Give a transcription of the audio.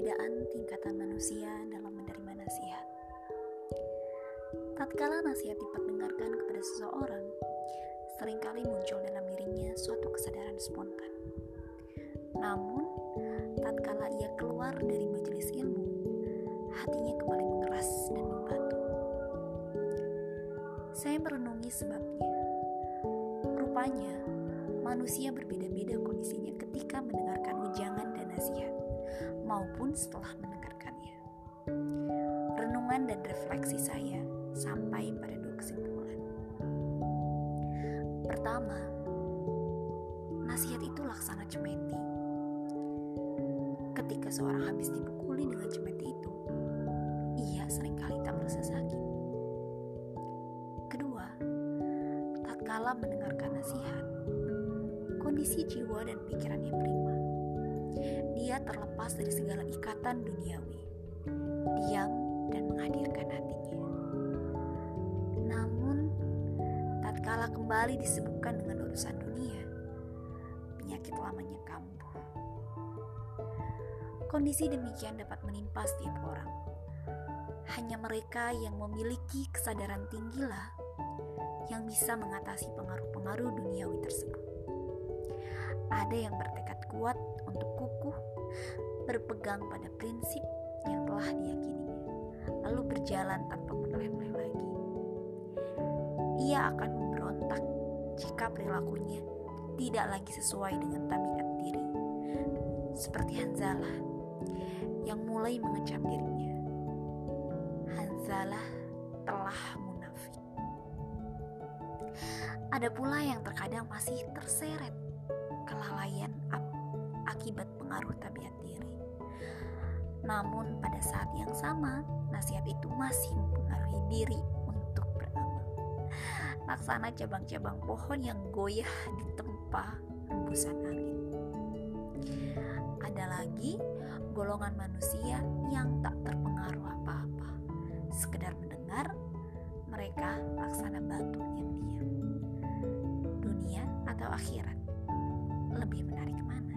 perbedaan tingkatan manusia dalam menerima nasihat. Tatkala nasihat diperdengarkan kepada seseorang, sering kali muncul dalam dirinya suatu kesadaran spontan. Namun, tatkala ia keluar dari majelis ilmu, hatinya kembali mengeras dan membatu. Saya merenungi sebabnya. Rupanya, manusia berbeda-beda kondisinya ketika mendengarkan ujangan dan nasihat maupun setelah mendengarkannya. Renungan dan refleksi saya sampai pada dua kesimpulan. Pertama, nasihat itu laksana cemeti. Ketika seorang habis dipukuli dengan cemeti itu, ia sering kali tak merasa sakit. Kedua, tatkala mendengarkan nasihat, kondisi jiwa dan pikirannya prima. Dia terlepas dari segala ikatan duniawi, diam dan menghadirkan hatinya. Namun, tatkala kembali disebutkan dengan urusan dunia, penyakit lamanya kambuh. Kondisi demikian dapat menimpa setiap orang. Hanya mereka yang memiliki kesadaran tinggilah yang bisa mengatasi pengaruh-pengaruh duniawi tersebut. Ada yang bertekad kuat untuk kukuh, berpegang pada prinsip yang telah diyakininya, lalu berjalan tanpa menoleh-noleh lagi. Ia akan memberontak jika perilakunya tidak lagi sesuai dengan tabiat diri, seperti Hanzalah yang mulai mengecam dirinya. Hanzalah telah munafik. Ada pula yang terkadang masih terseret kelalaian akibat pengaruh tabiat diri. Namun pada saat yang sama, nasihat itu masih mempengaruhi diri untuk beramal. Laksana cabang-cabang pohon yang goyah di tempat hembusan angin. Ada lagi golongan manusia yang tak terpengaruh apa-apa. Sekedar mendengar, mereka laksana batu yang diam. Dunia atau akhirat lebih menarik mana?